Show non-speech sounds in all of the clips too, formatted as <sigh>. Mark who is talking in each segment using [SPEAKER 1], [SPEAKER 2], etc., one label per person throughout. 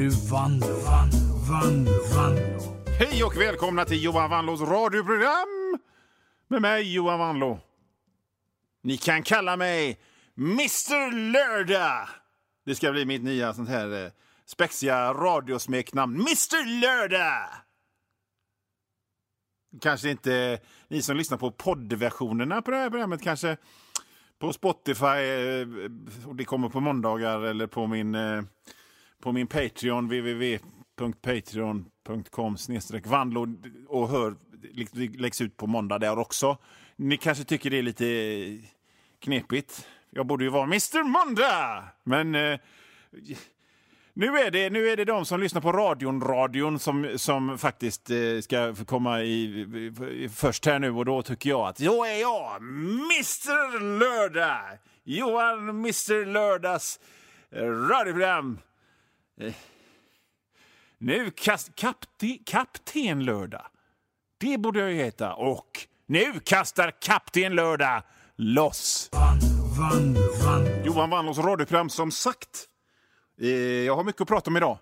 [SPEAKER 1] nu Vanlo, Vanlo, Vanlo, Vanlo.
[SPEAKER 2] Hej och välkomna till Johan Wanlås radioprogram med mig Johan Wanlå. Ni kan kalla mig Mr Lördag. Det ska bli mitt nya sånt här eh, spexiga radiosmeknamn. Mr Lördag! Kanske inte eh, ni som lyssnar på poddversionerna på det här programmet kanske på Spotify eh, och det kommer på måndagar eller på min, eh, på min Patreon www.patreon.com vandlo och hör läggs ut på måndag där också. Ni kanske tycker det är lite knepigt. Jag borde ju vara Mr Måndag! Men eh, nu är, det, nu är det de som lyssnar på radion, radion som, som faktiskt eh, ska komma i, i, först här nu och då tycker jag att då är jag Mr Lördag! Johan Mr Lördags radioprogram. Eh. Nu kast, kapte, Kapten Lördag. Det borde jag ju heta. Och nu kastar Kapten Lördag loss.
[SPEAKER 1] Van, van, van.
[SPEAKER 2] Johan Wannlås radioprogram som sagt. Eh, Jag har mycket att prata om idag.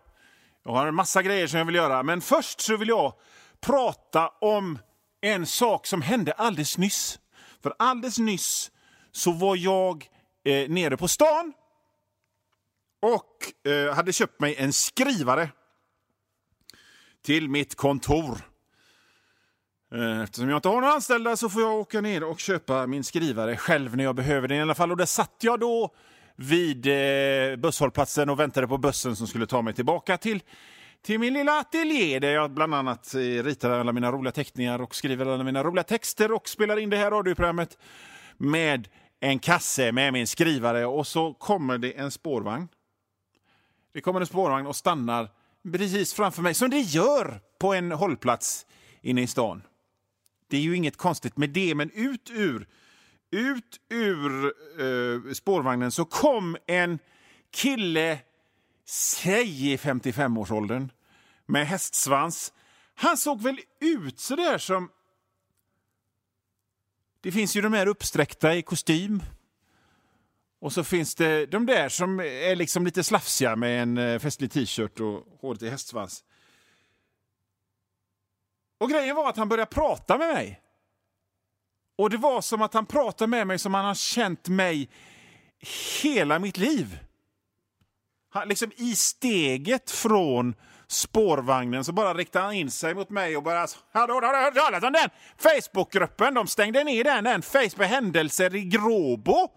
[SPEAKER 2] Jag har en massa grejer som jag vill göra. Men först så vill jag prata om en sak som hände alldeles nyss. För alldeles nyss så var jag eh, nere på stan och eh, hade köpt mig en skrivare till mitt kontor. Eh, eftersom jag inte har några anställda så får jag åka ner och köpa min skrivare själv när jag behöver den i alla fall. Och där satt jag då vid eh, busshållplatsen och väntade på bussen som skulle ta mig tillbaka till, till min lilla ateljé där jag bland annat eh, ritar alla mina roliga teckningar och skriver alla mina roliga texter och spelar in det här radioprogrammet med en kasse med min skrivare och så kommer det en spårvagn. Det kommer en spårvagn och stannar precis framför mig, som det gör på en hållplats inne i stan. Det är ju inget konstigt med det, men ut ur, ut ur eh, spårvagnen så kom en kille, säg i 55-årsåldern, med hästsvans. Han såg väl ut så där som... Det finns ju de här uppsträckta i kostym. Och så finns det de där som är liksom lite slafsiga med en eh, festlig t-shirt och håret i hästsvans. Och grejen var att han började prata med mig. Och det var som att han pratade med mig som han har känt mig hela mitt liv. Han, liksom I steget från spårvagnen så bara riktade han in sig mot mig och bara... Hallå, har du hört talas om den Facebookgruppen? De stängde ner den, den Facebook händelser i Gråbo.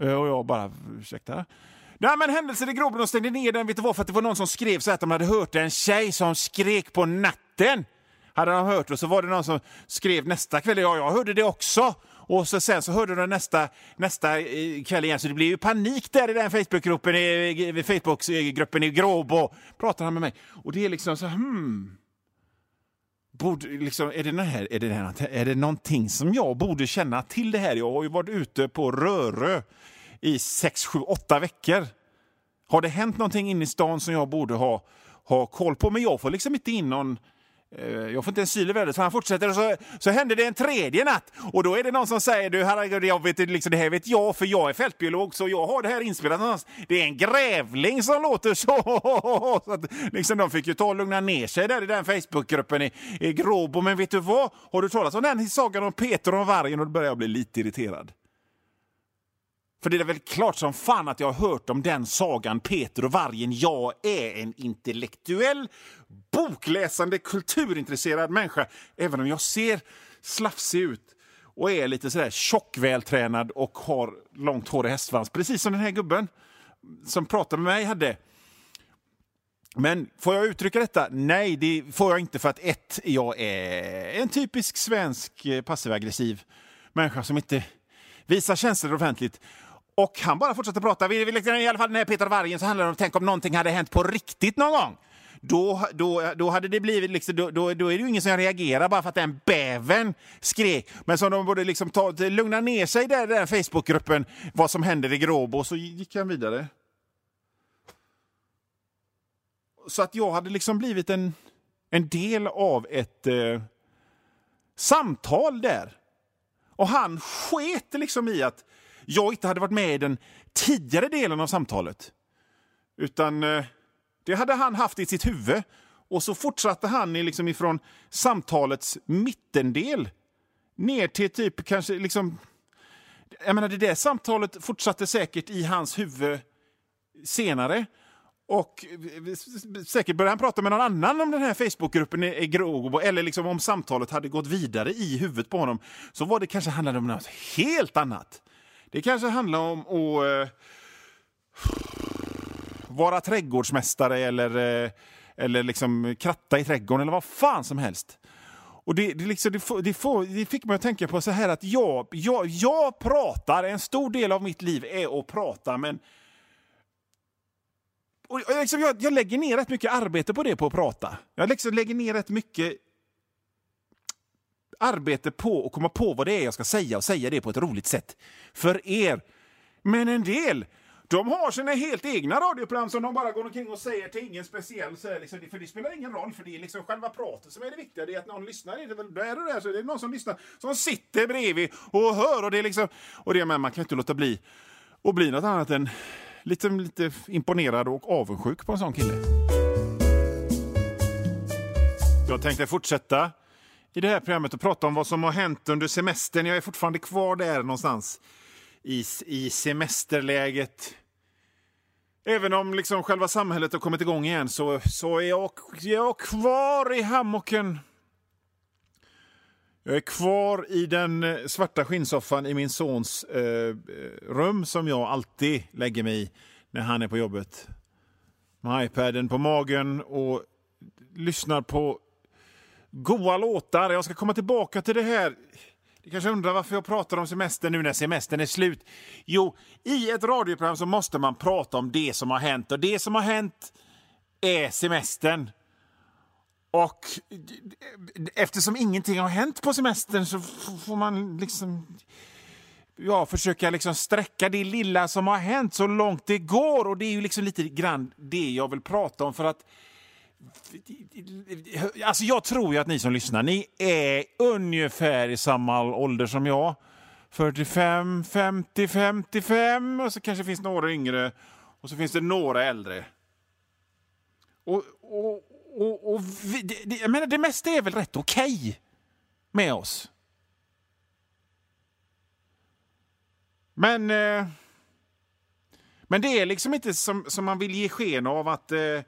[SPEAKER 2] Eh, och jag bara, ursäkta? Nej men händelser i Gråbo, de stängde ner den, vet du vad? För att det var någon som skrev så att de hade hört en tjej som skrek på natten. Hade de hört och så var det någon som skrev nästa kväll, ja jag hörde det också. Och så sen så hörde de nästa, nästa eh, kväll igen, så det blev ju panik där i den Facebookgruppen i, i Facebookgruppen i Gråbo. Pratar han med mig. Och det är liksom så här, hmm. Borde, liksom, är, det den här, är, det den här, är det någonting som jag borde känna till det här? Jag har ju varit ute på Rörö i sex, sju, åtta veckor. Har det hänt någonting inne i stan som jag borde ha, ha koll på? Men jag får liksom inte in någon... Eh, jag får inte en syl i vädret, så han fortsätter. Och så, så händer det en tredje natt. Och då är det någon som säger, du herregud, jag vet, liksom, det här vet jag, för jag är fältbiolog, så jag har det här inspelat någonstans. Det är en grävling som låter så. <laughs> så att, liksom, de fick ju ta och lugna ner sig där i den Facebookgruppen i, i Gråbo. Men vet du vad? Har du talat om den sagan om Peter och vargen? Och då börjar jag bli lite irriterad. För det är väl klart som fan att jag har hört om den sagan Peter och vargen. Jag är en intellektuell, bokläsande, kulturintresserad människa. Även om jag ser slafsig ut och är lite sådär tjock-vältränad och har långt hår och hästsvans. Precis som den här gubben som pratade med mig hade. Men får jag uttrycka detta? Nej, det får jag inte för att ett, jag är en typisk svensk eh, passiv-aggressiv människa som inte visar känslor offentligt. Och han bara fortsatte prata. Vi- vi- I alla fall den här Peter Vargen så handlar det om tänk om någonting hade hänt på riktigt någon gång. Då, då, då hade det blivit liksom, då, då, då är det ju ingen som reagerar bara för att den bäven skrek. Men som de borde liksom ta, lugna ner sig där i den Facebookgruppen vad som händer i Gråbo. Så gick han vidare. Så att jag hade liksom blivit en, en del av ett eh, samtal där. Och han sket liksom i att jag inte hade varit med i den tidigare delen av samtalet. Utan eh, det hade han haft i sitt huvud. Och så fortsatte han liksom ifrån samtalets mittendel ner till typ kanske liksom... Jag menar, det där samtalet fortsatte säkert i hans huvud senare. Och eh, säkert började han prata med någon annan om den här Facebookgruppen i Grobo eller liksom om samtalet hade gått vidare i huvudet på honom. Så var det kanske handlade om något helt annat. Det kanske handlar om att uh, vara trädgårdsmästare eller, uh, eller liksom kratta i trädgården eller vad fan som helst. Och det, det, liksom, det, får, det, får, det, fick mig att tänka på så här att jag, jag, jag pratar, en stor del av mitt liv är att prata, men och liksom jag, jag, lägger ner rätt mycket arbete på det, på att prata. Jag liksom lägger ner rätt mycket arbete på att komma på vad det är jag ska säga och säga det på ett roligt sätt. För er. Men en del, de har sina helt egna radioprogram som de bara går omkring och säger till ingen speciell. Så liksom, för det spelar ingen roll, för det är liksom själva pratet som är det viktiga. Det är att någon lyssnar. Är det väl där och där så är det någon som lyssnar, som sitter bredvid och hör. Och det är liksom, och det, men man kan inte låta bli att bli något annat än liksom, lite imponerad och avundsjuk på en sån kille. Jag tänkte fortsätta i det här programmet och prata om vad som har hänt under semestern. Jag är fortfarande kvar där någonstans i, i semesterläget. Även om liksom själva samhället har kommit igång igen så, så är jag, jag kvar i hammocken jag är kvar i den eh, svarta skinnsoffan i min sons eh, rum som jag alltid lägger mig i när han är på jobbet. Med iPaden på magen och lyssnar på goa låtar. Jag ska komma tillbaka till det här. Ni kanske undrar varför jag pratar om semester nu när semestern är slut. Jo, i ett radioprogram så måste man prata om det som har hänt och det som har hänt är semestern. Och eftersom ingenting har hänt på semestern så får man liksom ja, försöka liksom sträcka det lilla som har hänt så långt det går. Och det är ju liksom lite grann det jag vill prata om. för att Alltså jag tror ju att ni som lyssnar, ni är ungefär i samma ålder som jag. 45, 50, 55 och så kanske finns några yngre och så finns det några äldre. Och, och, och, och vi, det, jag menar, det mesta är väl rätt okej okay med oss. Men, eh, men det är liksom inte som, som man vill ge sken av att eh,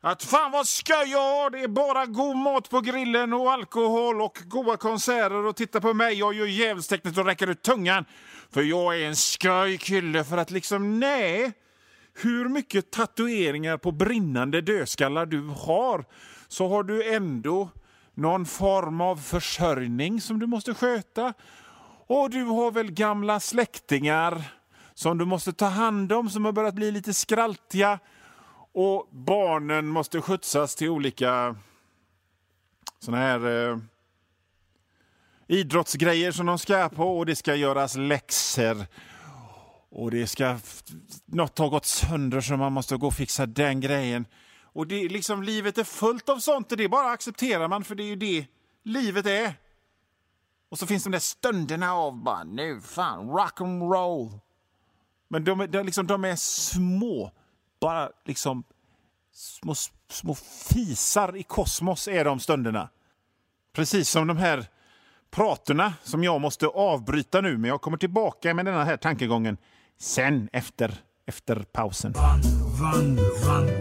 [SPEAKER 2] att fan vad skoj jag har, det är bara god mat på grillen och alkohol och goda konserter och titta på mig, jag gör djävulstecknet och räcker ut tungan. För jag är en skoj kille för att liksom, nej hur mycket tatueringar på brinnande dödskallar du har så har du ändå någon form av försörjning som du måste sköta. Och du har väl gamla släktingar som du måste ta hand om som har börjat bli lite skraltiga. Och barnen måste skjutsas till olika såna här eh, idrottsgrejer som de ska på och det ska göras läxor och det ska... Något har gått sönder så man måste gå och fixa den grejen. Och det, liksom, livet är fullt av sånt och det bara accepterar man för det är ju det livet är. Och så finns de där stunderna av bara nu fan rock and roll. Men de, de, liksom, de är små. Bara liksom små, små fisar i kosmos är de stunderna. Precis som de här praterna som jag måste avbryta nu, men jag kommer tillbaka med den här tankegången sen efter, efter pausen.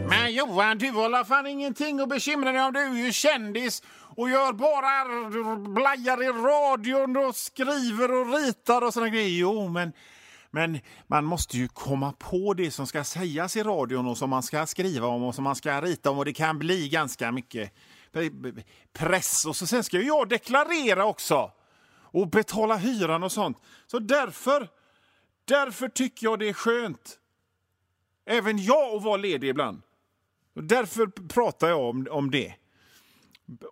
[SPEAKER 2] Men Johan, du har fan ingenting att bekymra dig om. Du är ju kändis och gör bara blajar i radion och skriver och ritar och såna grejer. Jo, men, men man måste ju komma på det som ska sägas i radion och som man ska skriva om och som man ska rita om och det kan bli ganska mycket press. Och så sen ska ju jag deklarera också och betala hyran och sånt. Så därför Därför tycker jag det är skönt, även jag, att vara ledig ibland. Därför pratar jag om, om det.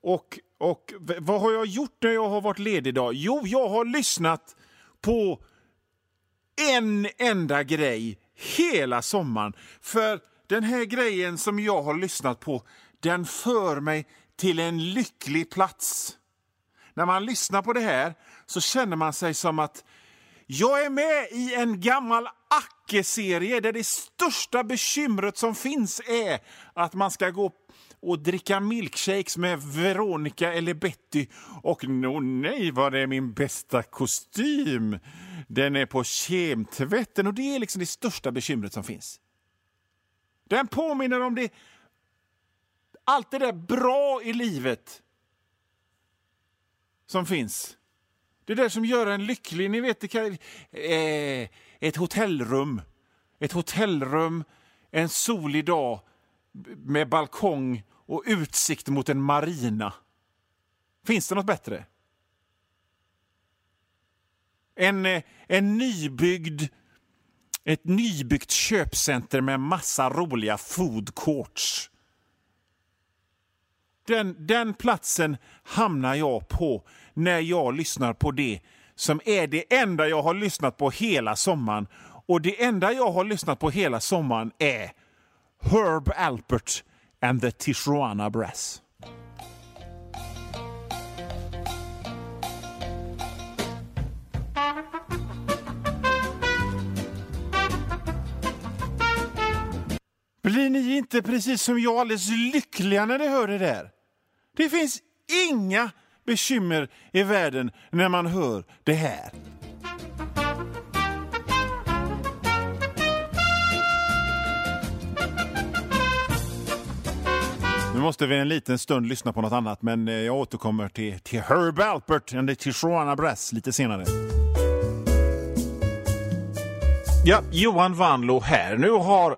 [SPEAKER 2] Och, och vad har jag gjort när jag har varit ledig idag? Jo, jag har lyssnat på en enda grej hela sommaren. För den här grejen som jag har lyssnat på, den för mig till en lycklig plats. När man lyssnar på det här så känner man sig som att jag är med i en gammal Acke-serie där det största bekymret som finns är att man ska gå och dricka milkshakes med Veronica eller Betty. Och no, nej, var det min bästa kostym? Den är på kemtvätten och det är liksom det största bekymret som finns. Den påminner om det, allt det där bra i livet som finns. Det där som gör en lycklig. Ni vet, det kan, eh, ett hotellrum. Ett hotellrum en solig dag med balkong och utsikt mot en marina. Finns det något bättre? En, eh, en nybyggd, ett nybyggt köpcenter med massa roliga food courts. Den, den platsen hamnar jag på när jag lyssnar på det som är det enda jag har lyssnat på hela sommaren. Och det enda jag har lyssnat på hela sommaren är Herb Alpert and the Tijuana Brass. Blir ni inte precis som jag alldeles lyckliga när ni hör det där? Det finns inga bekymmer i världen när man hör det här. Nu måste vi en liten stund lyssna på något annat, men eh, jag återkommer till, till Herb Alpert and the Tijuana Brass lite senare. Ja, Johan Vanlo här. Nu har